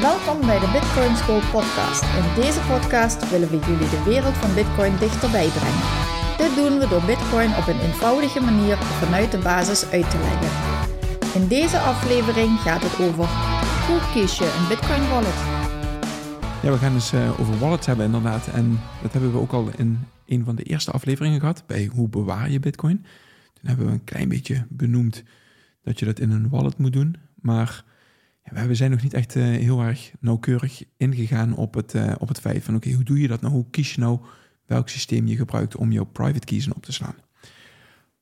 Welkom bij de Bitcoin School podcast. In deze podcast willen we jullie de wereld van Bitcoin dichterbij brengen. Dit doen we door Bitcoin op een eenvoudige manier vanuit de basis uit te leggen. In deze aflevering gaat het over hoe kies je een Bitcoin wallet? Ja, we gaan dus over wallets hebben inderdaad. En dat hebben we ook al in een van de eerste afleveringen gehad bij hoe bewaar je Bitcoin. Toen hebben we een klein beetje benoemd dat je dat in een wallet moet doen. Maar we zijn nog niet echt uh, heel erg nauwkeurig ingegaan op het, uh, op het feit van oké, okay, hoe doe je dat nou? Hoe kies je nou welk systeem je gebruikt om jouw private keys op te slaan?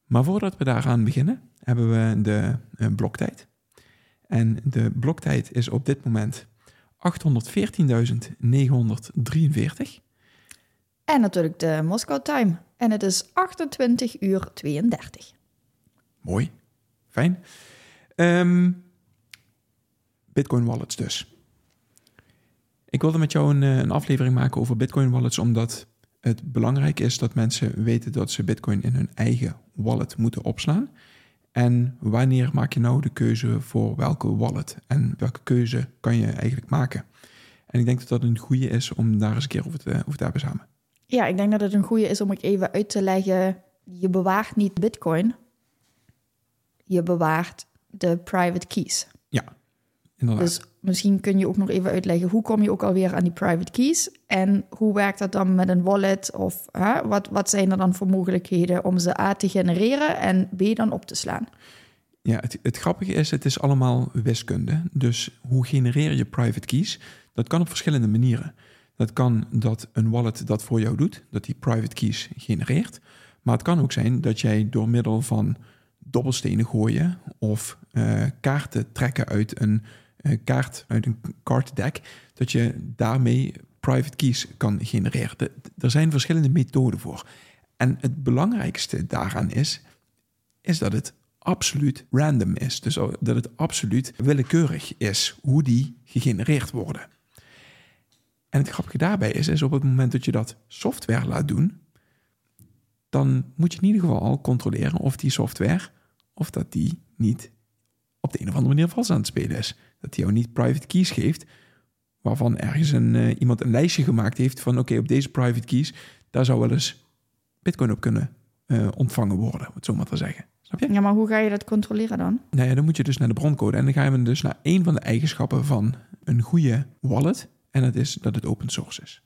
Maar voordat we daaraan beginnen, hebben we de uh, bloktijd. En de bloktijd is op dit moment 814.943. En natuurlijk de Moscow Time. En het is 28 uur 32. Mooi. Fijn. Um, Bitcoin wallets dus. Ik wilde met jou een, een, aflevering maken over Bitcoin wallets, omdat het belangrijk is dat mensen weten dat ze Bitcoin in hun eigen wallet moeten opslaan. En wanneer maak je nou de keuze voor welke wallet? En welke keuze kan je eigenlijk maken? En ik denk dat dat een goede is om daar eens een keer over te, over te hebben samen. Ja, ik denk dat het een goede is om ik even uit te leggen. Je bewaart niet Bitcoin. Je bewaart de private keys. Inderdaad. Dus misschien kun je ook nog even uitleggen hoe kom je ook alweer aan die private keys en hoe werkt dat dan met een wallet of hè, wat, wat zijn er dan voor mogelijkheden om ze A te genereren en B dan op te slaan? Ja, het, het grappige is, het is allemaal wiskunde. Dus hoe genereer je private keys? Dat kan op verschillende manieren. Dat kan dat een wallet dat voor jou doet, dat die private keys genereert. Maar het kan ook zijn dat jij door middel van dobbelstenen gooien of uh, kaarten trekken uit een kaart, uit een card deck, dat je daarmee private keys kan genereren. Er zijn verschillende methoden voor. En het belangrijkste daaraan is, is dat het absoluut random is. Dus dat het absoluut willekeurig is hoe die gegenereerd worden. En het grappige daarbij is, is op het moment dat je dat software laat doen, dan moet je in ieder geval al controleren of die software, of dat die niet op de een of andere manier vals aan het spelen is. Dat die jou niet private keys geeft, waarvan ergens een, uh, iemand een lijstje gemaakt heeft van oké, op deze private keys, daar zou wel eens bitcoin op kunnen uh, ontvangen worden, om het zo maar te zeggen. Snap je? Ja, maar hoe ga je dat controleren dan? Nou ja, dan moet je dus naar de broncode en dan ga je dus naar een van de eigenschappen van een goede wallet. En dat is dat het open source is.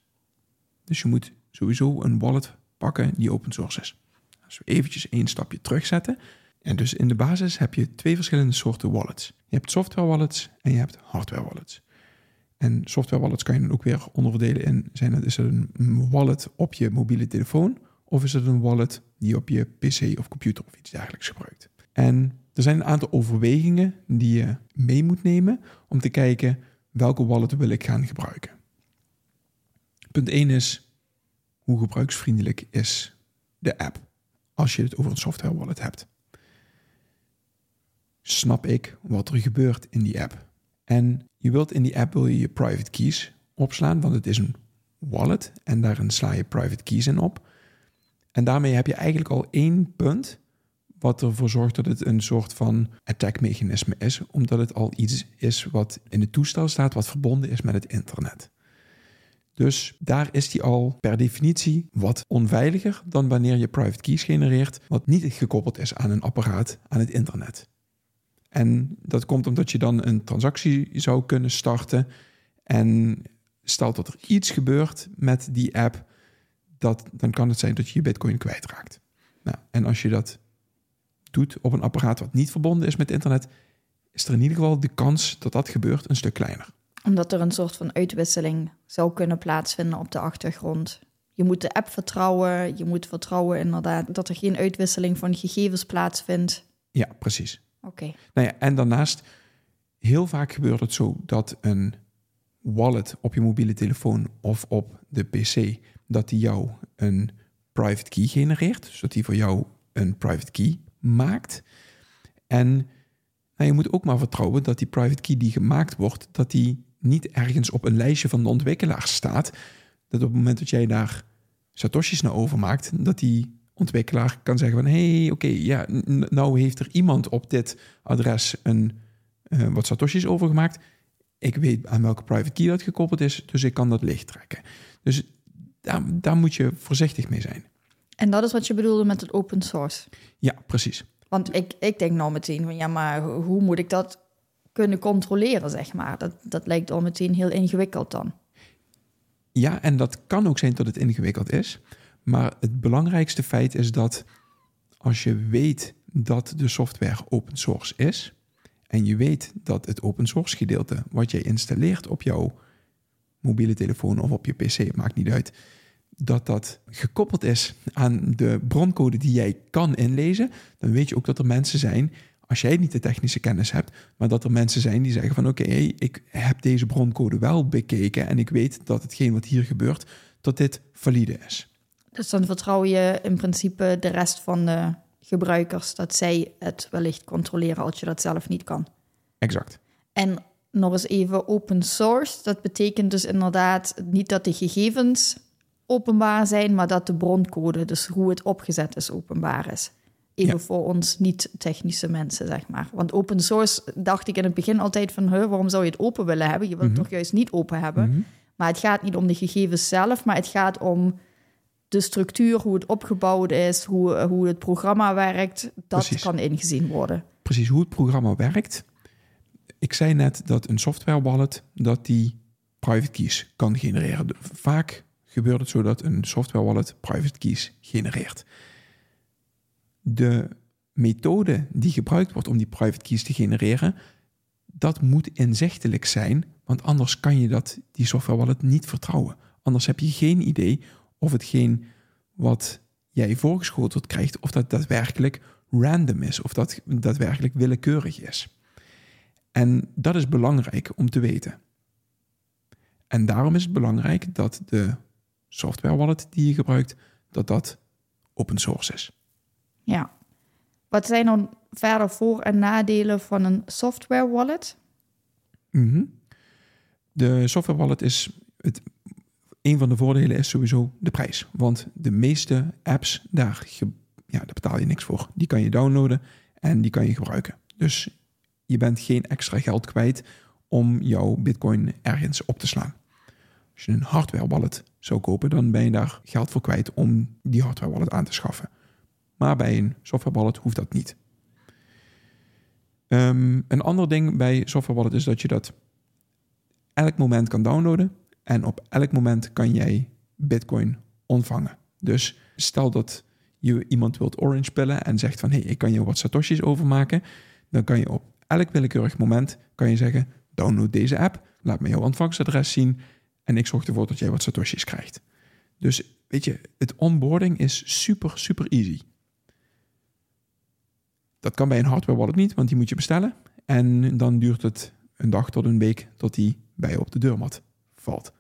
Dus je moet sowieso een wallet pakken die open source is. Als we eventjes één stapje terugzetten. En dus in de basis heb je twee verschillende soorten wallets. Je hebt software wallets en je hebt hardware wallets. En software wallets kan je dan ook weer onderverdelen in, zijn het, is het een wallet op je mobiele telefoon of is het een wallet die je op je pc of computer of iets dergelijks gebruikt. En er zijn een aantal overwegingen die je mee moet nemen om te kijken welke wallet wil ik gaan gebruiken. Punt 1 is hoe gebruiksvriendelijk is de app als je het over een software wallet hebt. Snap ik wat er gebeurt in die app? En je wilt in die app wil je, je private keys opslaan, want het is een wallet en daarin sla je private keys in op. En daarmee heb je eigenlijk al één punt wat ervoor zorgt dat het een soort van attack-mechanisme is, omdat het al iets is wat in het toestel staat, wat verbonden is met het internet. Dus daar is die al per definitie wat onveiliger dan wanneer je private keys genereert, wat niet gekoppeld is aan een apparaat aan het internet. En dat komt omdat je dan een transactie zou kunnen starten en stel dat er iets gebeurt met die app, dat, dan kan het zijn dat je je bitcoin kwijtraakt. Nou, en als je dat doet op een apparaat wat niet verbonden is met internet, is er in ieder geval de kans dat dat gebeurt een stuk kleiner. Omdat er een soort van uitwisseling zou kunnen plaatsvinden op de achtergrond. je moet de app vertrouwen. Je moet vertrouwen inderdaad dat er geen uitwisseling van gegevens plaatsvindt. Ja, precies. Oké. Nou ja, en daarnaast, heel vaak gebeurt het zo dat een wallet op je mobiele telefoon of op de PC, dat die jou een private key genereert. Dus dat die voor jou een private key maakt. En nou, je moet ook maar vertrouwen dat die private key die gemaakt wordt, dat die niet ergens op een lijstje van de ontwikkelaar staat. Dat op het moment dat jij daar satoshis naar overmaakt, dat die ontwikkelaar kan zeggen van hé, hey, oké, ja, nou heeft er iemand op dit adres een, uh, wat satoshis overgemaakt. Ik weet aan welke private key dat gekoppeld is, dus ik kan dat licht trekken. Dus daar, daar moet je voorzichtig mee zijn. En dat is wat je bedoelde met het open source? Ja, precies. Want ik, ik denk nou meteen van ja, maar hoe moet ik dat kunnen controleren, zeg maar? Dat, dat lijkt al meteen heel ingewikkeld dan. Ja, en dat kan ook zijn dat het ingewikkeld is. Maar het belangrijkste feit is dat als je weet dat de software open source is en je weet dat het open source gedeelte wat jij installeert op jouw mobiele telefoon of op je PC, maakt niet uit, dat dat gekoppeld is aan de broncode die jij kan inlezen, dan weet je ook dat er mensen zijn, als jij niet de technische kennis hebt, maar dat er mensen zijn die zeggen van oké, ik heb deze broncode wel bekeken en ik weet dat hetgeen wat hier gebeurt, dat dit valide is. Dus dan vertrouw je in principe de rest van de gebruikers dat zij het wellicht controleren als je dat zelf niet kan. Exact. En nog eens even open source. Dat betekent dus inderdaad niet dat de gegevens openbaar zijn, maar dat de broncode, dus hoe het opgezet is, openbaar is. Even voor ons niet-technische mensen, zeg maar. Want open source dacht ik in het begin altijd van, waarom zou je het open willen hebben? Je wilt het mhm. toch juist niet open hebben? Mhm. Maar het gaat niet om de gegevens zelf, maar het gaat om de structuur, hoe het opgebouwd is, hoe, hoe het programma werkt, dat kan ingezien worden. Precies, hoe het programma werkt. Ik zei net dat een software wallet dat die private keys kan genereren. Vaak gebeurt het zo dat een software wallet private keys genereert. De methode die gebruikt wordt om die private keys te genereren, dat moet inzichtelijk zijn, want anders kan je dat, die software wallet niet vertrouwen. Anders heb je geen idee of hetgeen wat jij voorgeschoteld krijgt, of dat daadwerkelijk random is, of dat daadwerkelijk willekeurig is. En dat is belangrijk om te weten. En daarom is het belangrijk dat de software wallet die je gebruikt, dat dat open source is. Ja. Wat zijn dan verder voor- en nadelen van een software wallet? Mhm. De software wallet is het een van de voordelen is sowieso de prijs. Want de meeste apps, daar, ja, daar betaal je niks voor. Die kan je downloaden en die kan je gebruiken. Dus je bent geen extra geld kwijt om jouw bitcoin ergens op te slaan. Als je een hardware wallet zou kopen, dan ben je daar geld voor kwijt om die hardware wallet aan te schaffen. Maar bij een software wallet hoeft dat niet. Um, een ander ding bij software wallet is dat je dat elk moment kan downloaden en op elk moment kan jij Bitcoin ontvangen. Dus stel dat je iemand wilt orange pillen en zegt van hé, hey, ik kan je wat satoshis overmaken, dan kan je op elk willekeurig moment kan je zeggen: download deze app, laat me jouw ontvangstadres zien en ik zorg ervoor dat jij wat satoshis krijgt. Dus weet je, het onboarding is super, super easy. Dat kan bij een hardware wallet niet, want die moet je bestellen. En dan duurt het een dag tot een week tot die bij je op de deurmat valt.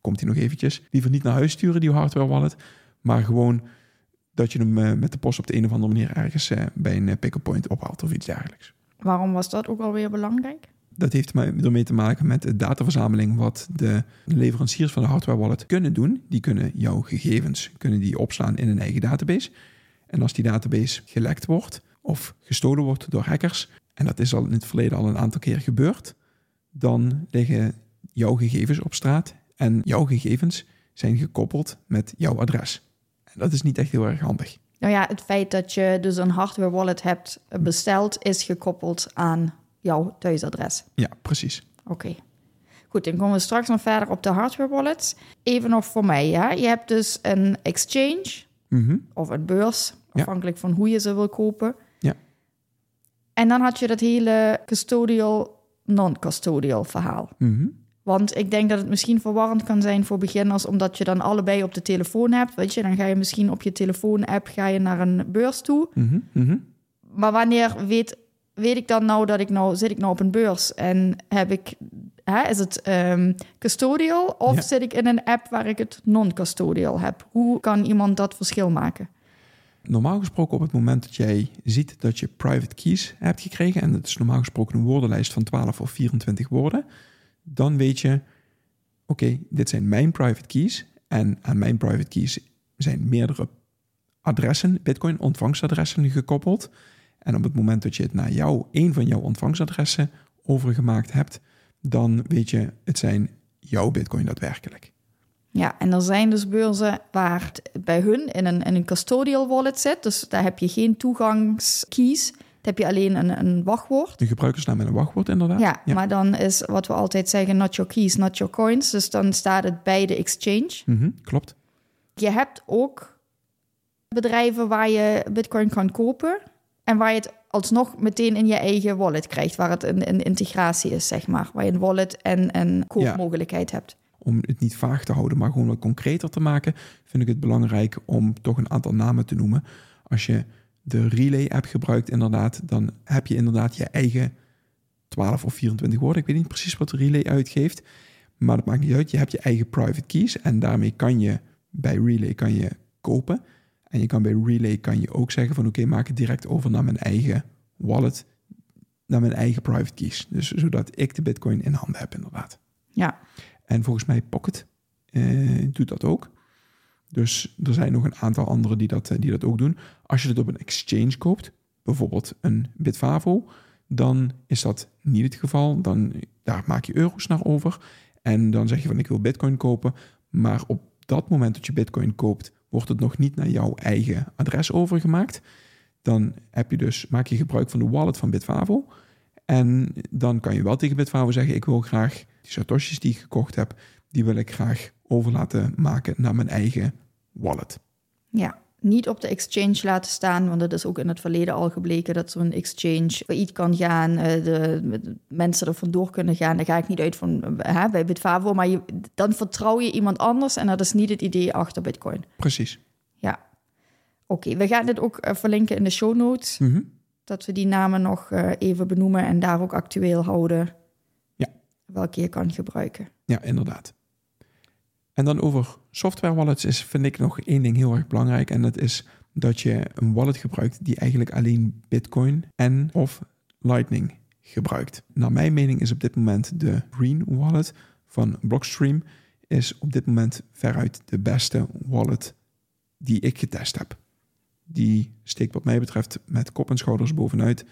Komt hij nog eventjes. Liever niet naar huis sturen, die hardware wallet. Maar gewoon dat je hem eh, met de post op de een of andere manier ergens eh, bij een eh, pick-up point ophaalt of iets dergelijks. Waarom was dat ook alweer belangrijk? Dat heeft ermee te maken met de dataverzameling wat de leveranciers van de hardware wallet kunnen doen. Die kunnen jouw gegevens kunnen die opslaan in een eigen database. En als die database gelekt wordt of gestolen wordt door hackers, en dat is al in het verleden al een aantal keer gebeurd, dan liggen jouw gegevens op straat en jouw gegevens zijn gekoppeld met jouw adres. En dat is niet echt heel erg handig. Nou ja, het feit dat je dus een hardware wallet hebt besteld, is gekoppeld aan jouw thuisadres. Ja, precies. Oké. Goed, dan komen we straks nog verder op de hardware wallets. Even nog voor mij, ja. Je hebt dus een exchange mhm. of een beurs, afhankelijk van hoe je ze wil kopen. Ja. En dan had je dat hele custodial, non-custodial verhaal. Mhm. Want ik denk dat het misschien verwarrend kan zijn voor beginners, omdat je dan allebei op de telefoon hebt. Weet je, dan ga je misschien op je telefoon-app ga je naar een beurs toe. Mhm, mhm. Maar wanneer weet, weet ik dan nou dat ik nou zit ik nou op een beurs en heb ik, hè, is het ehm, custodial of Ja. zit ik in een app waar ik het non-custodial heb? Hoe kan iemand dat verschil maken? Normaal gesproken op het moment dat jij ziet dat je private keys hebt gekregen, en dat is normaal gesproken een woordenlijst van 12 of 24 woorden, dan weet je, oké, dit zijn mijn private keys en aan mijn private keys zijn meerdere adressen, bitcoin ontvangstadressen gekoppeld. En op het moment dat je het naar jou, een van jouw ontvangstadressen overgemaakt hebt, dan weet je, het zijn jouw bitcoin daadwerkelijk. Ja, en er zijn dus beurzen waar het bij hun in een, in een custodial wallet zit. Dus daar heb je geen toegangskeys. Heb je alleen een, een wachtwoord. Een gebruikersnaam en een wachtwoord inderdaad. Ja, maar dan is wat we altijd zeggen, not your keys, not your coins. Dus dan staat het bij de exchange. Mhm, klopt. Je hebt ook bedrijven waar je bitcoin kan kopen. En waar je het alsnog meteen in je eigen wallet krijgt. Waar het een, een integratie is, zeg maar. Waar je een wallet en een koopmogelijkheid hebt. om het niet vaag te houden, maar gewoon wat concreter te maken, vind ik het belangrijk om toch een aantal namen te noemen. Als je de Relay-app gebruikt, inderdaad, dan heb je inderdaad je eigen 12 of 24 woorden. Ik weet niet precies wat de Relay uitgeeft, maar dat maakt niet uit. Je hebt je eigen private keys en daarmee kan je bij Relay kan je kopen. En je kan bij Relay kan je ook zeggen van oké, maak het direct over naar mijn eigen wallet, naar mijn eigen private keys. Dus zodat ik de bitcoin in handen heb inderdaad. Ja, En volgens mij Pocket eh, doet dat ook. Dus er zijn nog een aantal anderen die dat, eh, die dat ook doen. Als je het op een exchange koopt, bijvoorbeeld een Bitfavo, dan is dat niet het geval. Dan, daar maak je euro's naar over. En dan zeg je van ik wil bitcoin kopen. Maar op dat moment dat je bitcoin koopt, wordt het nog niet naar jouw eigen adres overgemaakt. Dan heb je dus, maak je gebruik van de wallet van Bitfavo. En dan kan je wel tegen Bitfavo zeggen: Ik wil graag die satoshis die ik gekocht heb, die wil ik graag over laten maken naar mijn eigen wallet. ja. Niet op de exchange laten staan, want dat is ook in het verleden al gebleken dat zo'n exchange failliet kan gaan, eh, de, de mensen er vandoor kunnen gaan. Daar ga ik niet uit van eh, hè, bij Bitfavo, maar je, dan vertrouw je iemand anders en dat is niet het idee achter Bitcoin. Precies. Ja. Oké, we gaan dit ook eh, verlinken in de show notes, Mhm. dat we die namen nog even benoemen en daar ook actueel houden. Ja. Welke je kan gebruiken. Ja, inderdaad. En dan over software wallets is, vind ik nog één ding heel erg belangrijk. En dat is dat je een wallet gebruikt die eigenlijk alleen Bitcoin en of Lightning gebruikt. Naar mijn mening is op dit moment de Green Wallet van Blockstream is op dit moment veruit de beste wallet die ik getest heb. Die steekt wat mij betreft met kop en schouders bovenuit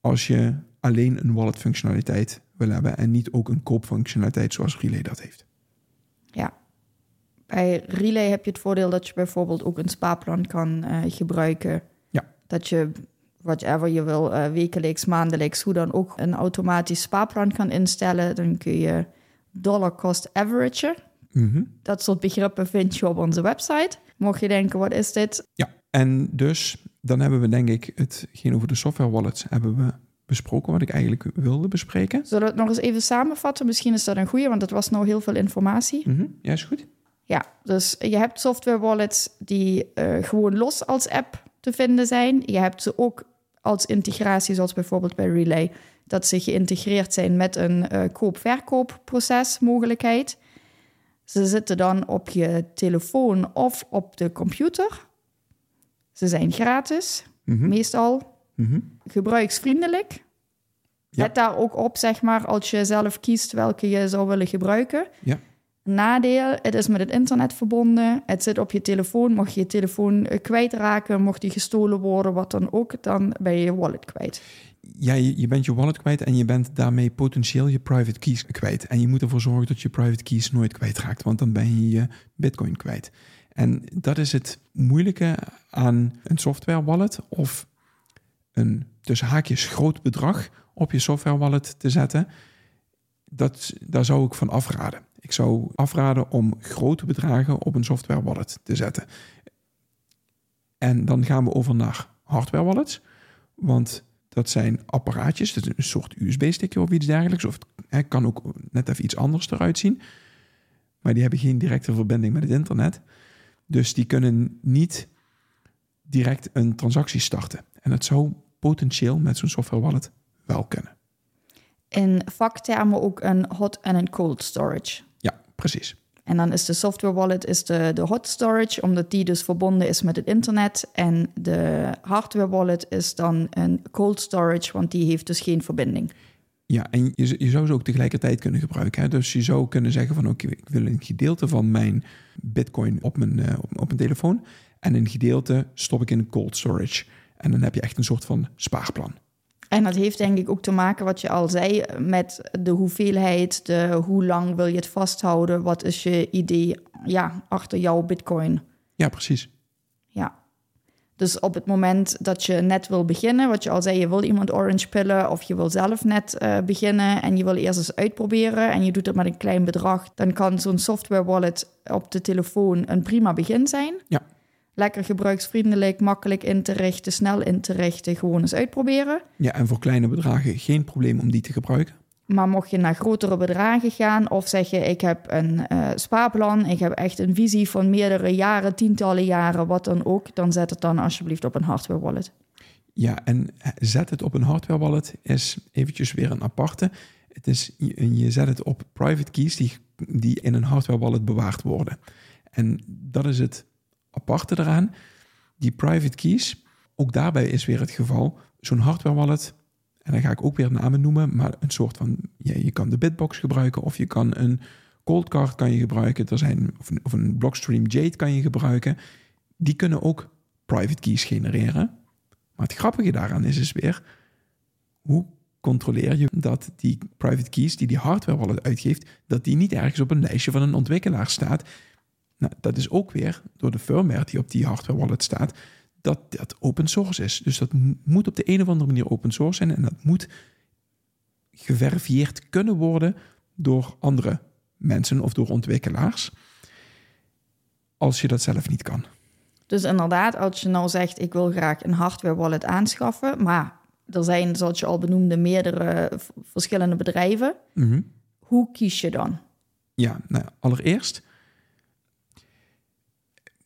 als je alleen een wallet functionaliteit wil hebben en niet ook een koopfunctionaliteit zoals Relay dat heeft. Ja. Bij Relay heb je het voordeel dat je bijvoorbeeld ook een spaarplan kan eh, gebruiken. Ja. Dat je, whatever je wil, eh, wekelijks, maandelijks, hoe dan ook, een automatisch spaarplan kan instellen. Dan kun je dollar cost average. Mhm. Dat soort begrippen vind je op onze website. Mocht je denken, wat is dit? Ja, en dus dan hebben we denk ik hetgeen over de software wallets hebben we besproken wat ik eigenlijk wilde bespreken. Zullen we het nog eens even samenvatten? Misschien is dat een goede, want dat was nou heel veel informatie. Mhm. Ja, is goed. Ja, dus je hebt software wallets die eh, gewoon los als app te vinden zijn. Je hebt ze ook als integratie, zoals bijvoorbeeld bij Relay, dat ze geïntegreerd zijn met een eh, koop-verkoopproces mogelijkheid. Ze zitten dan op je telefoon of op de computer. Ze zijn gratis, Mhm. meestal Mhm. gebruiksvriendelijk. Ja. Let daar ook op, zeg maar, als je zelf kiest welke je zou willen gebruiken. Ja. Nadeel, het is met het internet verbonden. Het zit op je telefoon. Mocht je je telefoon eh, kwijtraken, mocht die gestolen worden, wat dan ook, dan ben je je wallet kwijt. Ja, je, je bent je wallet kwijt en je bent daarmee potentieel je private keys kwijt. En je moet ervoor zorgen dat je private keys nooit kwijtraakt, want dan ben je je bitcoin kwijt. En dat is het moeilijke aan een software wallet of tussen haakjes groot bedrag op je software wallet te zetten. Dat, daar zou ik van afraden. Ik zou afraden om grote bedragen op een software wallet te zetten. En dan gaan we over naar hardware wallets. Want dat zijn apparaatjes, dat is een soort USB-stickje of iets dergelijks. Of Hè, kan ook net even iets anders eruit zien. Maar die hebben geen directe verbinding met het internet. Dus die kunnen niet direct een transactie starten. En dat zou potentieel met zo'n software wallet wel kunnen. In vaktermen ook een hot en een cold storage. Ja, precies. En dan is de software wallet is de, de hot storage, omdat die dus verbonden is met het internet. En de hardware wallet is dan een cold storage, want die heeft dus geen verbinding. Ja, en je, je zou ze ook tegelijkertijd kunnen gebruiken. Hè? Dus je zou kunnen zeggen van oké, ik wil een gedeelte van mijn bitcoin op mijn, uh, op, op mijn telefoon. En een gedeelte stop ik in cold storage. En dan heb je echt een soort van spaarplan. En dat heeft denk ik ook te maken, wat je al zei, met de hoeveelheid, de hoe lang wil je het vasthouden, wat is je idee ja, achter jouw bitcoin. Ja, precies. Ja. Dus op het moment dat je net wil beginnen, wat je al zei, je wil iemand orange pillen of je wil zelf net uh, beginnen en je wil eerst eens uitproberen en je doet het met een klein bedrag, dan kan zo'n software wallet op de telefoon een prima begin zijn. Ja. Lekker gebruiksvriendelijk, makkelijk in te richten, snel in te richten, gewoon eens uitproberen. Ja, en voor kleine bedragen geen probleem om die te gebruiken. Maar mocht je naar grotere bedragen gaan of zeg je ik heb een uh, spaarplan, ik heb echt een visie van meerdere jaren, tientallen jaren, wat dan ook, dan zet het dan alsjeblieft op een hardware wallet. Ja, en zet het op een hardware wallet is eventjes weer een aparte. Het is, je zet het op private keys die, die in een hardware wallet bewaard worden. En dat is het aparte eraan. Die private keys, ook daarbij is weer het geval, zo'n hardware wallet, en dan ga ik ook weer namen noemen, maar een soort van, ja, je kan de Bitbox gebruiken of je kan een cold card kan je gebruiken, er zijn, of een, of een Blockstream Jade kan je gebruiken. Die kunnen ook private keys genereren. Maar het grappige daaraan is dus weer, hoe controleer je dat die private keys die die hardware wallet uitgeeft, dat die niet ergens op een lijstje van een ontwikkelaar staat nou, dat is ook weer door de firmware die op die hardware wallet staat, dat dat open source is. Dus dat moet op de een of andere manier open source zijn en dat moet geverifieerd kunnen worden door andere mensen of door ontwikkelaars, als je dat zelf niet kan. Dus inderdaad, als je nou zegt, ik wil graag een hardware wallet aanschaffen, maar er zijn, zoals je al benoemde, meerdere verschillende bedrijven. Mhm. Hoe kies je dan? Ja, nou, allereerst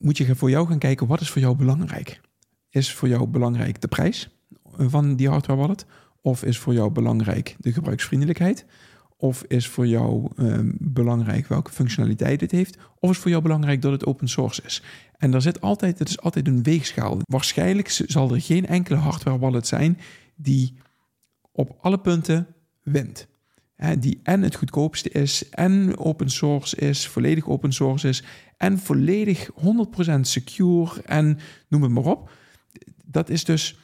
moet je voor jou gaan kijken wat is voor jou belangrijk. Is voor jou belangrijk de prijs van die hardware wallet? Of is voor jou belangrijk de gebruiksvriendelijkheid? Of is voor jou um, belangrijk welke functionaliteit het heeft? Of is voor jou belangrijk dat het open source is? En er zit altijd, het is altijd een weegschaal. Waarschijnlijk zal er geen enkele hardware wallet zijn die op alle punten wint die en het goedkoopste is, en open source is, volledig open source is, en volledig 100% secure en noem het maar op. Dat is dus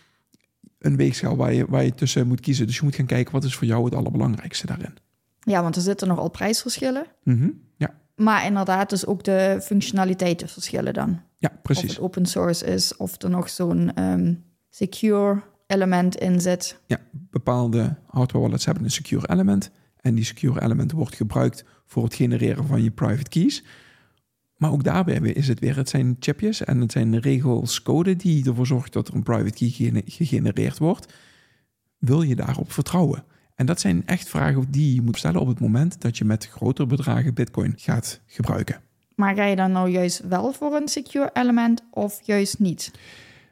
een weegschaal waar je, waar je tussen moet kiezen. Dus je moet gaan kijken wat is voor jou het allerbelangrijkste daarin. Ja, want er zitten nogal prijsverschillen. Mm Ja. Maar inderdaad, dus ook de functionaliteiten verschillen dan. Ja, precies. Of het open source is, of er nog zo'n um, secure element in zit. Ja, bepaalde hardware wallets hebben een secure element. En die secure element wordt gebruikt voor het genereren van je private keys. Maar ook daarbij is het weer, het zijn chipjes en het zijn regels, code die ervoor zorgt dat er een private key gegenereerd wordt. Wil je daarop vertrouwen? En dat zijn echt vragen die je moet stellen op het moment dat je met grotere bedragen Bitcoin gaat gebruiken. Maar ga je dan nou juist wel voor een secure element of juist niet?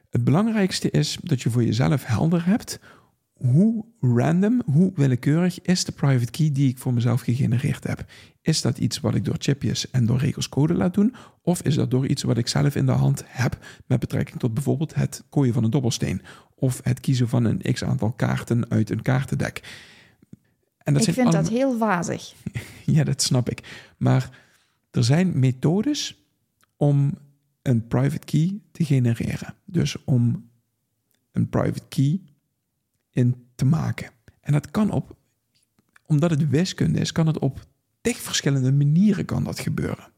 Het belangrijkste is dat je voor jezelf helder hebt hoe random, hoe willekeurig is de private key die ik voor mezelf gegenereerd heb? Is dat iets wat ik door chipjes en door regels code laat doen? Of is dat door iets wat ik zelf in de hand heb met betrekking tot bijvoorbeeld het kooien van een dobbelsteen? Of het kiezen van een x aantal kaarten uit een kaartendek? En dat ik vind dat heel wazig. ja, dat snap ik. Maar er zijn methodes om een private key te genereren. Dus om een private key in te maken. En dat kan op, omdat het wiskunde is, kan het op tig verschillende manieren kan dat gebeuren.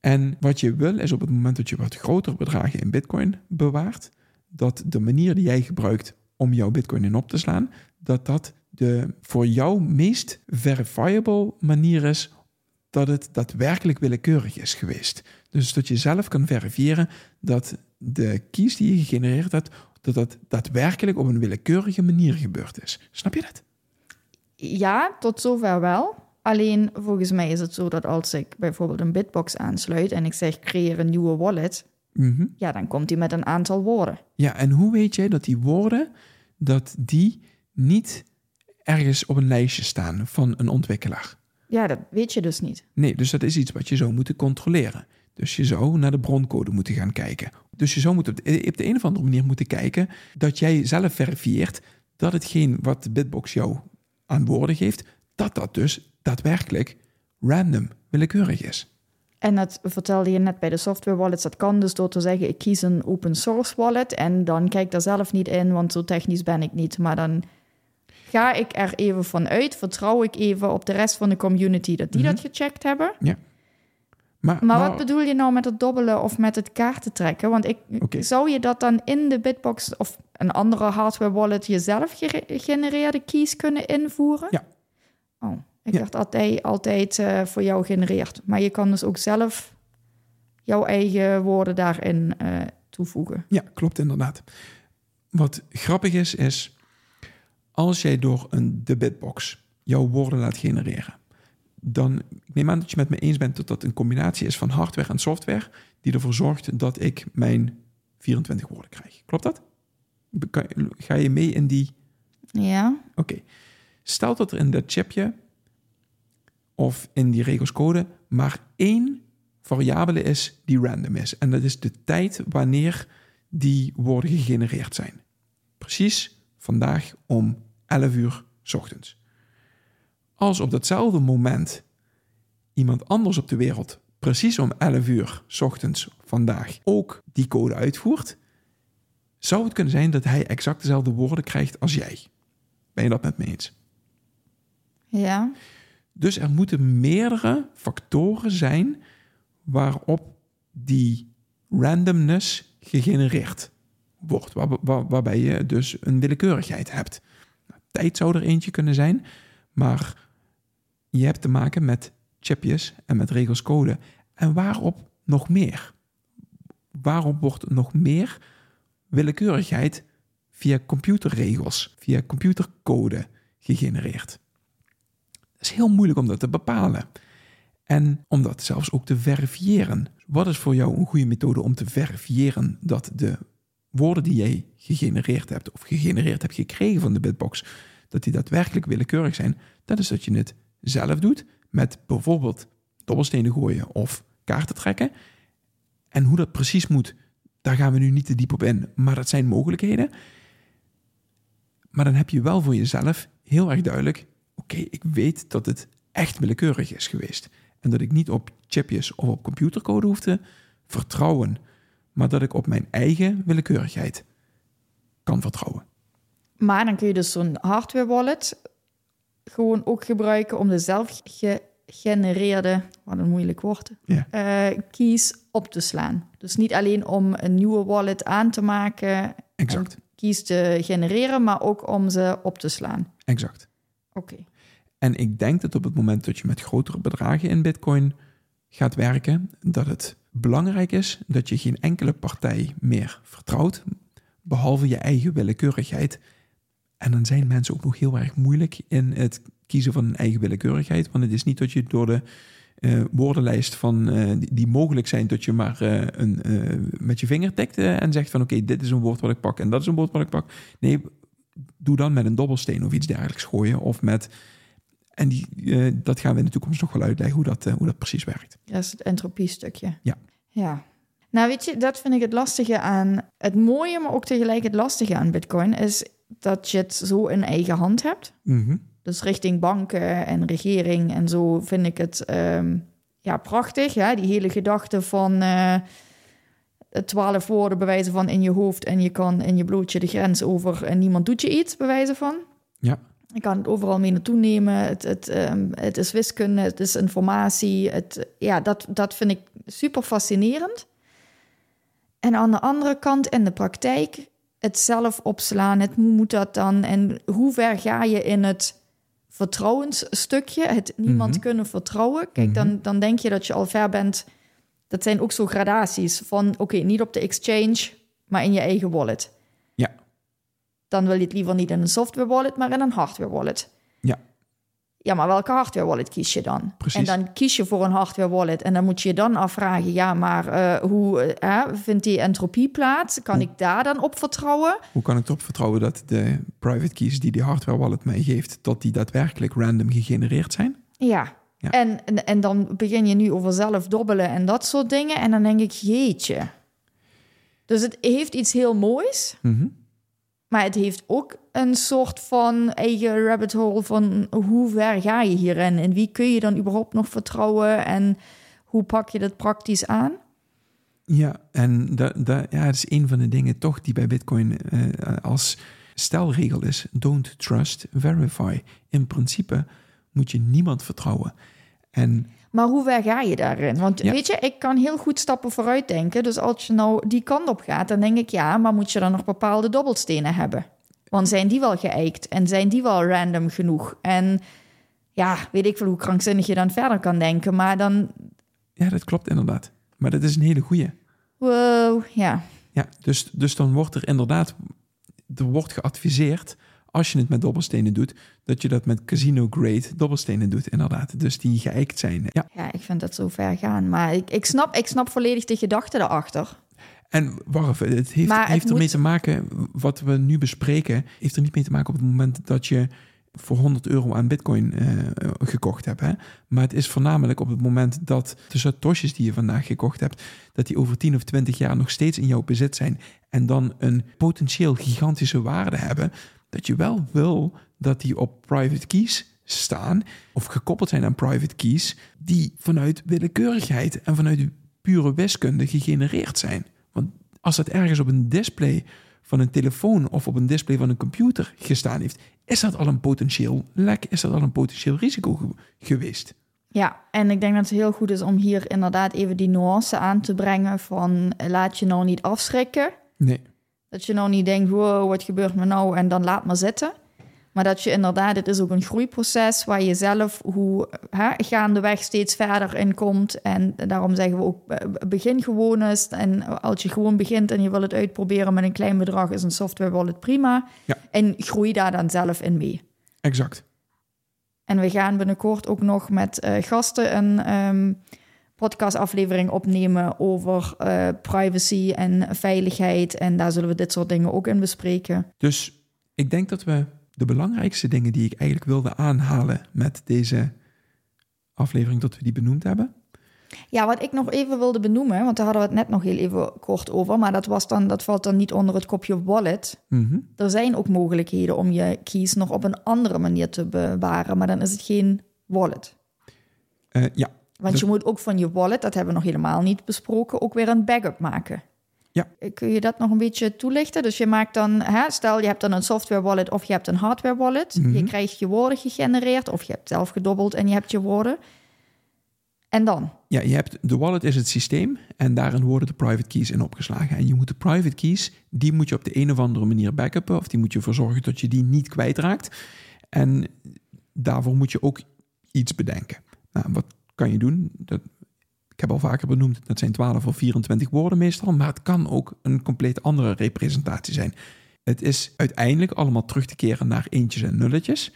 En wat je wil is op het moment dat je wat grotere bedragen in bitcoin bewaart, dat de manier die jij gebruikt om jouw bitcoin in op te slaan, dat dat de voor jou meest verifiable manier is dat het daadwerkelijk willekeurig is geweest. Dus dat je zelf kan verifiëren dat de keys die je gegenereerd hebt dat dat daadwerkelijk op een willekeurige manier gebeurd is. Snap je dat? Ja, tot zover wel. Alleen volgens mij is het zo dat als ik bijvoorbeeld een Bitbox aansluit en ik zeg creëer een nieuwe wallet, Mhm. ja, dan komt die met een aantal woorden. Ja, en hoe weet jij dat die woorden, dat die niet ergens op een lijstje staan van een ontwikkelaar? Ja, dat weet je dus niet. Nee, dus dat is iets wat je zou moeten controleren. Dus je zou naar de broncode moeten gaan kijken. Dus je zou moeten op de, op de een of andere manier moeten kijken dat jij zelf verifieert dat hetgeen wat de Bitbox jou aan woorden geeft, dat dat dus daadwerkelijk random, willekeurig is. En dat vertelde je net bij de software wallets. Dat kan dus door te zeggen, ik kies een open source wallet en dan kijk ik daar zelf niet in, want zo technisch ben ik niet. Maar dan ga ik er even van uit, vertrouw ik even op de rest van de community dat die dat gecheckt hebben. Maar, Maar wat bedoel je nou met het dobbelen of met het kaarten trekken? Want ik, zou je dat dan in de Bitbox of een andere hardware wallet jezelf gegenereerde keys kunnen invoeren? Ja. Oh, ik Ja. dacht dat hij altijd eh, voor jou genereert. Maar je kan dus ook zelf jouw eigen woorden daarin eh, toevoegen. Ja, klopt inderdaad. Wat grappig is, is als jij door een, de Bitbox jouw woorden laat genereren, dan ik neem aan dat je met me eens bent dat dat een combinatie is van hardware en software die ervoor zorgt dat ik mijn 24 woorden krijg. Klopt dat? Ga je mee in die Ja, Oké. Stel dat er in dat chipje of in die regelscode maar één variabele is die random is. En dat is de tijd wanneer die woorden gegenereerd zijn. Precies vandaag om 11 uur 's ochtends. Als op datzelfde moment iemand anders op de wereld precies om 11 uur 's ochtends vandaag ook die code uitvoert, zou het kunnen zijn dat hij exact dezelfde woorden krijgt als jij. Ben je dat met me eens? ja, Dus er moeten meerdere factoren zijn waarop die randomness gegenereerd wordt. Waar, waar- waarbij je dus een willekeurigheid hebt. Tijd zou er eentje kunnen zijn, maar je hebt te maken met chipjes en met regels code. En waarop nog meer? Waarop wordt nog meer willekeurigheid via computerregels, via computercode gegenereerd? Het is heel moeilijk om dat te bepalen. En om dat zelfs ook te verifiëren. Wat is voor jou een goede methode om te verifiëren dat de woorden die jij gegenereerd hebt of gegenereerd hebt gekregen van de Bitbox, dat die daadwerkelijk willekeurig zijn? Dat is dat je het zelf doet met bijvoorbeeld dobbelstenen gooien of kaarten trekken. En hoe dat precies moet, daar gaan we nu niet te diep op in, maar dat zijn mogelijkheden. Maar dan heb je wel voor jezelf heel erg duidelijk: oké, ik weet dat het echt willekeurig is geweest. En dat ik niet op chipjes of op computercode hoef te vertrouwen, maar dat ik op mijn eigen willekeurigheid kan vertrouwen. maar dan kun je dus zo'n hardware wallet gewoon ook gebruiken om de zelf gegenereerde, wat een moeilijk woord, Ja, eh, keys op te slaan. Dus niet alleen om een nieuwe wallet aan te maken exact. en keys te genereren, maar ook om ze op te slaan. Exact. Oké. En ik denk dat op het moment dat je met grotere bedragen in Bitcoin gaat werken, dat het belangrijk is dat je geen enkele partij meer vertrouwt, behalve je eigen willekeurigheid. En dan zijn mensen ook nog heel erg moeilijk in het kiezen van een eigen willekeurigheid, want het is niet dat je door de eh, woordenlijst van, eh, die, die mogelijk zijn, dat je maar eh, een, met je vinger tikt en zegt van oké, dit is een woord wat ik pak en dat is een woord wat ik pak. Nee, doe dan met een dobbelsteen of iets dergelijks gooien of met en die, dat gaan we in de toekomst nog wel uitleggen hoe dat, hoe dat precies werkt. Dat is het entropie-stukje. Ja. Ja. Nou, weet je, dat vind ik het lastige aan... Het mooie, maar ook tegelijk het lastige aan Bitcoin... is dat je het zo in eigen hand hebt. Dus richting banken en regering en zo vind ik het ehm, ja, prachtig. Ja? Die hele gedachte van eh, twaalf woorden bewijzen van in je hoofd... en je kan in je blootje de grens over en niemand doet je iets, bewijzen van. Ja. Je kan het overal mee naartoe nemen. Het, het, ehm, het is wiskunde, het is informatie. Het, ja, dat, dat vind ik super fascinerend. En aan de andere kant in de praktijk, het zelf opslaan, het hoe moet dat dan? En hoe ver ga je in het vertrouwensstukje, het niemand Mhm. kunnen vertrouwen? Kijk, dan, dan denk je dat je al ver bent. Dat zijn ook zo gradaties van, oké, niet op de exchange, maar in je eigen wallet. Ja. Dan wil je het liever niet in een software wallet, maar in een hardware wallet. Ja. Maar welke hardware wallet kies je dan? Precies. En dan kies je voor een hardware wallet. En dan moet je je dan afvragen: ja, maar eh, hoe eh, vindt die entropie plaats? Kan ik daar dan op vertrouwen? Hoe kan ik erop vertrouwen dat de private keys die die hardware wallet mij geeft, dat die daadwerkelijk random gegenereerd zijn? Ja. Ja. En, en, en dan begin je nu over zelf dobbelen en dat soort dingen. En dan denk ik, jeetje. Dus het heeft iets heel moois. Mhm. Maar het heeft ook een soort van eigen rabbit hole van hoe ver ga je hierin? En wie kun je dan überhaupt nog vertrouwen? En hoe pak je dat praktisch aan? Ja, en dat, dat, ja, is een van de dingen toch die bij Bitcoin eh, als stelregel is: don't trust, verify. In principe moet je niemand vertrouwen. En Maar hoe ver ga je daarin? Want Ja. weet je, ik kan heel goed stappen vooruit denken. Dus als je nou die kant op gaat, dan denk ik ja, maar moet je dan nog bepaalde dobbelstenen hebben? Want zijn die wel geëikt en zijn die wel random genoeg? En ja, weet ik veel hoe krankzinnig je dan verder kan denken. Maar dan, ja, dat klopt inderdaad. Maar dat is een hele goeie. wow, ja. Ja, dus, dus dan wordt er inderdaad, er wordt geadviseerd, als je het met dobbelstenen doet, dat je dat met casino-grade dobbelstenen doet, inderdaad. Dus die geëikt zijn. Ja. Ja, ik vind dat zo ver gaan. Maar ik, ik, snap, ik snap volledig de gedachte erachter. En even, het heeft, Maar heeft ermee moet- te maken, wat we nu bespreken, heeft er niet mee te maken op het moment dat je voor 100 euro aan bitcoin eh, gekocht hebt. Hè? Maar het is voornamelijk op het moment dat de satoshis die je vandaag gekocht hebt, dat die over 10 of 20 jaar nog steeds in jouw bezit zijn en dan een potentieel gigantische waarde hebben, dat je wel wil dat die op private keys staan of gekoppeld zijn aan private keys die vanuit willekeurigheid en vanuit pure wiskunde gegenereerd zijn. Want als dat ergens op een display van een telefoon of op een display van een computer gestaan heeft, is dat al een potentieel lek, is dat al een potentieel risico ge- geweest. Ja, en ik denk dat het heel goed is om hier inderdaad even die nuance aan te brengen van eh, laat je nou niet afschrikken. Nee. Dat je nou niet denkt, wow, wat gebeurt me nou en dan laat maar zitten. Maar dat je inderdaad, het is ook een groeiproces waar je zelf hoe hè, gaandeweg steeds verder in komt. En daarom zeggen we ook, begin gewoon eens. En als je gewoon begint en je wil het uitproberen met een klein bedrag, is een software wallet prima. Ja. En groei daar dan zelf in mee. Exact. En we gaan binnenkort ook nog met eh, gasten een ehm, podcastaflevering opnemen over eh, privacy en veiligheid. En daar zullen we dit soort dingen ook in bespreken. Dus ik denk dat we de belangrijkste dingen die ik eigenlijk wilde aanhalen met deze aflevering, dat we die benoemd hebben. Ja, wat ik nog even wilde benoemen, want daar hadden we het net nog heel even kort over, maar dat, was dan, dat valt dan niet onder het kopje wallet. Mhm. Er zijn ook mogelijkheden om je keys nog op een andere manier te bewaren, maar dan is het geen wallet. Eh, ja, Want je moet ook van je wallet, dat hebben we nog helemaal niet besproken, ook weer een backup maken. Ja. Kun je dat nog een beetje toelichten? Dus je maakt dan, hè, stel je hebt dan een software wallet of je hebt een hardware wallet. Mhm. Je krijgt je woorden gegenereerd of je hebt zelf gedobbeld en je hebt je woorden. En dan? Ja, je hebt de wallet is het systeem en daarin worden de private keys in opgeslagen. En je moet de private keys, die moet je op de een of andere manier backuppen of die moet je ervoor zorgen dat je die niet kwijtraakt. En daarvoor moet je ook iets bedenken. Nou, wat kan je doen? Dat, ik heb al vaker benoemd, dat zijn 12 of 24 woorden meestal, maar het kan ook een compleet andere representatie zijn. Het is uiteindelijk allemaal terug te keren naar eentjes en nulletjes.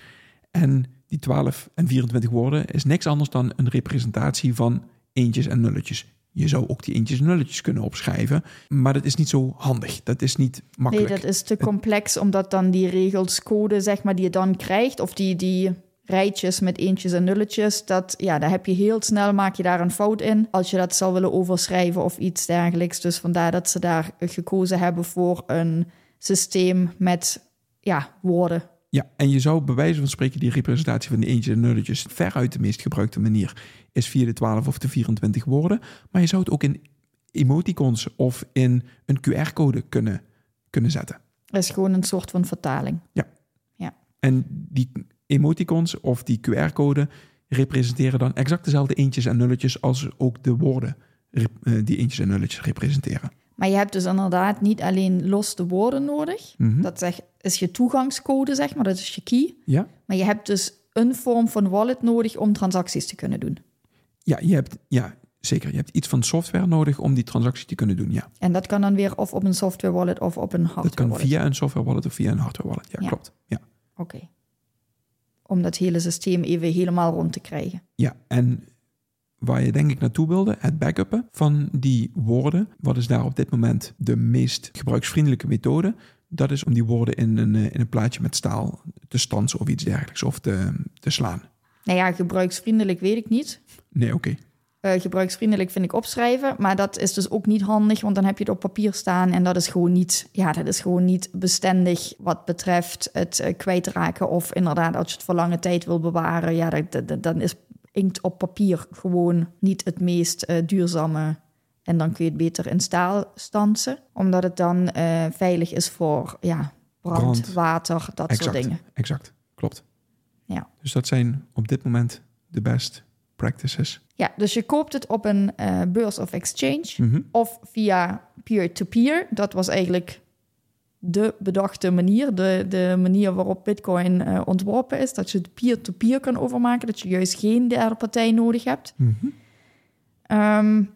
En die 12 en 24 woorden is niks anders dan een representatie van eentjes en nulletjes. Je zou ook die eentjes en nulletjes kunnen opschrijven, maar dat is niet zo handig. Dat is niet makkelijk. Nee, dat is te complex, omdat dan die regels, code, zeg maar, die je dan krijgt, of die, die rijtjes met eentjes en nulletjes, dat, ja, daar heb je heel snel, maak je daar een fout in, als je dat zou willen overschrijven of iets dergelijks. Dus vandaar dat ze daar gekozen hebben voor een systeem met, ja, woorden. Ja, en je zou bij wijze van spreken die representatie van die eentjes en nulletjes veruit de meest gebruikte manier is via de 12 of de 24 woorden. Maar je zou het ook in emoticons of in een QR-code kunnen, kunnen zetten. Dat is gewoon een soort van vertaling. En die emoticons of die QR-code representeren dan exact dezelfde eentjes en nulletjes als ook de woorden eh, die eentjes en nulletjes representeren. Maar je hebt dus inderdaad niet alleen los de woorden nodig. Mhm. Dat zeg, is je toegangscode, zeg maar, dat is je key. Ja? Maar je hebt dus een vorm van wallet nodig om transacties te kunnen doen. Ja, je hebt, ja, zeker. Je hebt iets van software nodig om die transactie te kunnen doen. Ja, En dat kan dan weer of op een software wallet of op een hardware dat kan wallet. via een software wallet of via een hardware wallet. Ja, Ja. klopt. Ja. Oké. Om dat hele systeem even helemaal rond te krijgen. Ja, en waar je denk ik naartoe wilde, het backuppen van die woorden. Wat is daar op dit moment de meest gebruiksvriendelijke methode? Dat is om die woorden in een, eh, in een plaatje met staal te stansen of iets dergelijks of te, te slaan. Nou ja, gebruiksvriendelijk weet ik niet. Nee, oké. Uh, gebruiksvriendelijk vind ik opschrijven, maar dat is dus ook niet handig, want dan heb je het op papier staan en dat is gewoon niet, ja, dat is gewoon niet bestendig wat betreft het uh, kwijtraken of inderdaad als je het voor lange tijd wil bewaren, ja, dat, dat, dan is inkt op papier gewoon niet het meest uh, duurzame. En dan kun je het beter in staal stansen, omdat het dan veilig is voor ja, brand, brand. water, dat exact, soort dingen. Exact, klopt. Ja. Dus dat zijn op dit moment de best practices. Ja, dus je koopt het op een uh, beurs of exchange Mhm. of via peer-to-peer. Dat was eigenlijk de bedachte manier, de, de manier waarop Bitcoin uh, ontworpen is. Dat je het peer-to-peer kan overmaken, dat je juist geen derde partij nodig hebt. Mhm. Um,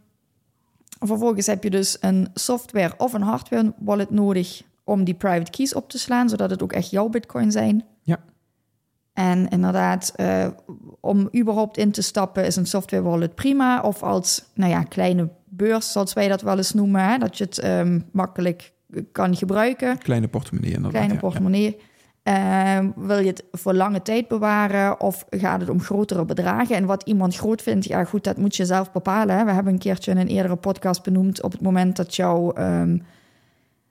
vervolgens heb je dus een software of een hardware wallet nodig om die private keys op te slaan, zodat het ook echt jouw Bitcoin zijn. En inderdaad, uh, om überhaupt in te stappen is een software wallet prima. Of als, nou ja, kleine beurs, zoals wij dat wel eens noemen. Hè? Dat je het um, makkelijk kan gebruiken. Kleine portemonnee inderdaad. Kleine portemonnee. Ja. Uh, wil je het voor lange tijd bewaren of gaat het om grotere bedragen? En wat iemand groot vindt, ja goed, dat moet je zelf bepalen. Hè? We hebben een keertje in een eerdere podcast benoemd... op het moment dat jouw um,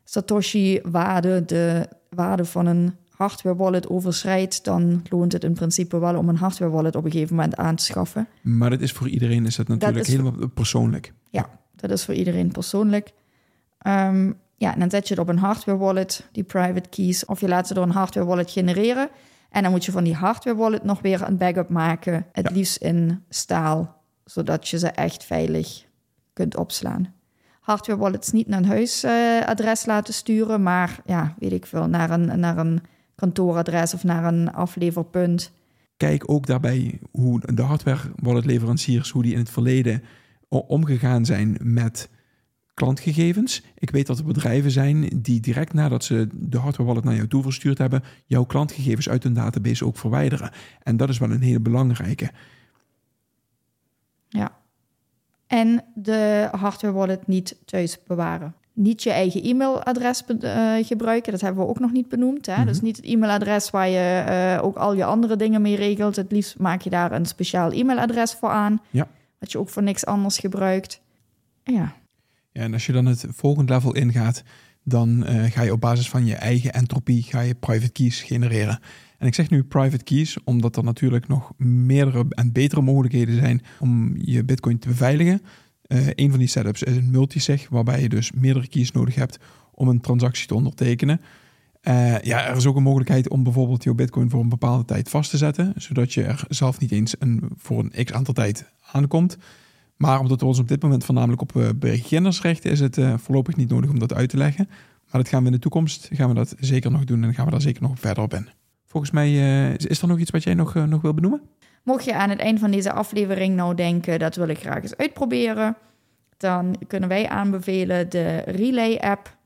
Satoshi-waarde, de waarde van een hardware wallet overschrijdt, dan loont het in principe wel om een hardware wallet op een gegeven moment aan te schaffen. Maar dat is voor iedereen is dat natuurlijk Dat is helemaal persoonlijk. Ja, dat is voor iedereen persoonlijk. Um, ja, en dan zet je het op een hardware wallet, die private keys, of je laat ze door een hardware wallet genereren. En dan moet je van die hardware wallet nog weer een backup maken, het Ja. liefst in staal, zodat je ze echt veilig kunt opslaan. Hardware wallets niet naar een huisadres laten sturen, maar ja, weet ik veel, naar een, naar een kantooradres of naar een afleverpunt. Kijk ook daarbij hoe de hardware wallet leveranciers, hoe die in het verleden omgegaan zijn met klantgegevens. Ik weet dat er bedrijven zijn die direct nadat ze de hardware wallet naar jou toe verstuurd hebben, jouw klantgegevens uit hun database ook verwijderen. En dat is wel een hele belangrijke. Ja. En de hardware wallet niet thuis bewaren. Niet je eigen e-mailadres eh, gebruiken, dat hebben we ook nog niet benoemd. Hè? Mhm. Dus niet het e-mailadres waar je eh, ook al je andere dingen mee regelt. Het liefst maak je daar een speciaal e-mailadres voor aan. Ja. Wat je ook voor niks anders gebruikt. Ja, Ja, en als je dan het volgende level ingaat, dan eh, ga je op basis van je eigen entropie ga je private keys genereren. En ik zeg nu private keys, omdat er natuurlijk nog meerdere en betere mogelijkheden zijn om je bitcoin te beveiligen. Eh een van die setups is een multisig, waarbij je dus meerdere keys nodig hebt om een transactie te ondertekenen. Eh, ja, er is ook een mogelijkheid om bijvoorbeeld je bitcoin voor een bepaalde tijd vast te zetten, zodat je er zelf niet eens een, voor een x aantal tijd aankomt. Maar omdat we ons op dit moment voornamelijk op uh, beginners richten, is het voorlopig niet nodig om dat uit te leggen. Maar dat gaan we in de toekomst, gaan we dat zeker nog doen en gaan we daar zeker nog verder op in. Volgens mij is, is er nog iets wat jij nog, nog wil benoemen? Mocht je aan het eind van deze aflevering nou denken, dat wil ik graag eens uitproberen, dan kunnen wij aanbevelen de Relay-app.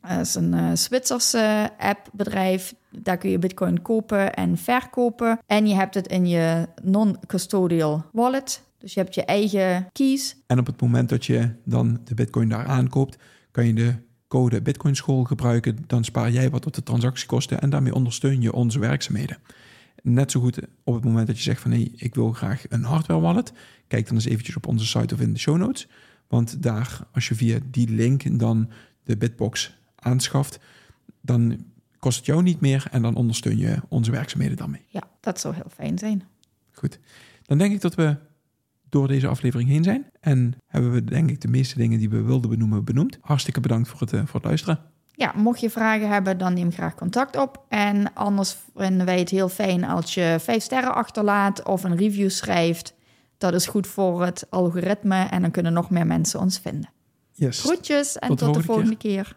Dat is een uh, Zwitserse app-bedrijf. Daar kun je bitcoin kopen en verkopen. En je hebt het in je non-custodial wallet. Dus je hebt je eigen keys. En op het moment dat je dan de bitcoin daar aankoopt, kan je de code Bitcoin School gebruiken. Dan spaar jij wat op de transactiekosten en daarmee ondersteun je onze werkzaamheden. Net zo goed op het moment dat je zegt van hé, hey, ik wil graag een hardware wallet. Kijk dan eens eventjes op onze site of in de show notes. Want daar, als je via die link dan de Bitbox aanschaft, dan kost het jou niet meer en dan ondersteun je onze werkzaamheden daarmee. Ja, dat zou heel fijn zijn. Goed, dan denk ik dat we door deze aflevering heen zijn. En hebben we denk ik de meeste dingen die we wilden benoemen benoemd. Hartstikke bedankt voor het, uh, voor het luisteren. Ja, mocht je vragen hebben, dan neem graag contact op. En anders vinden wij het heel fijn als je vijf sterren achterlaat of een review schrijft. Dat is goed voor het algoritme en dan kunnen nog meer mensen ons vinden. Yes. Groetjes en tot, tot de volgende keer. keer.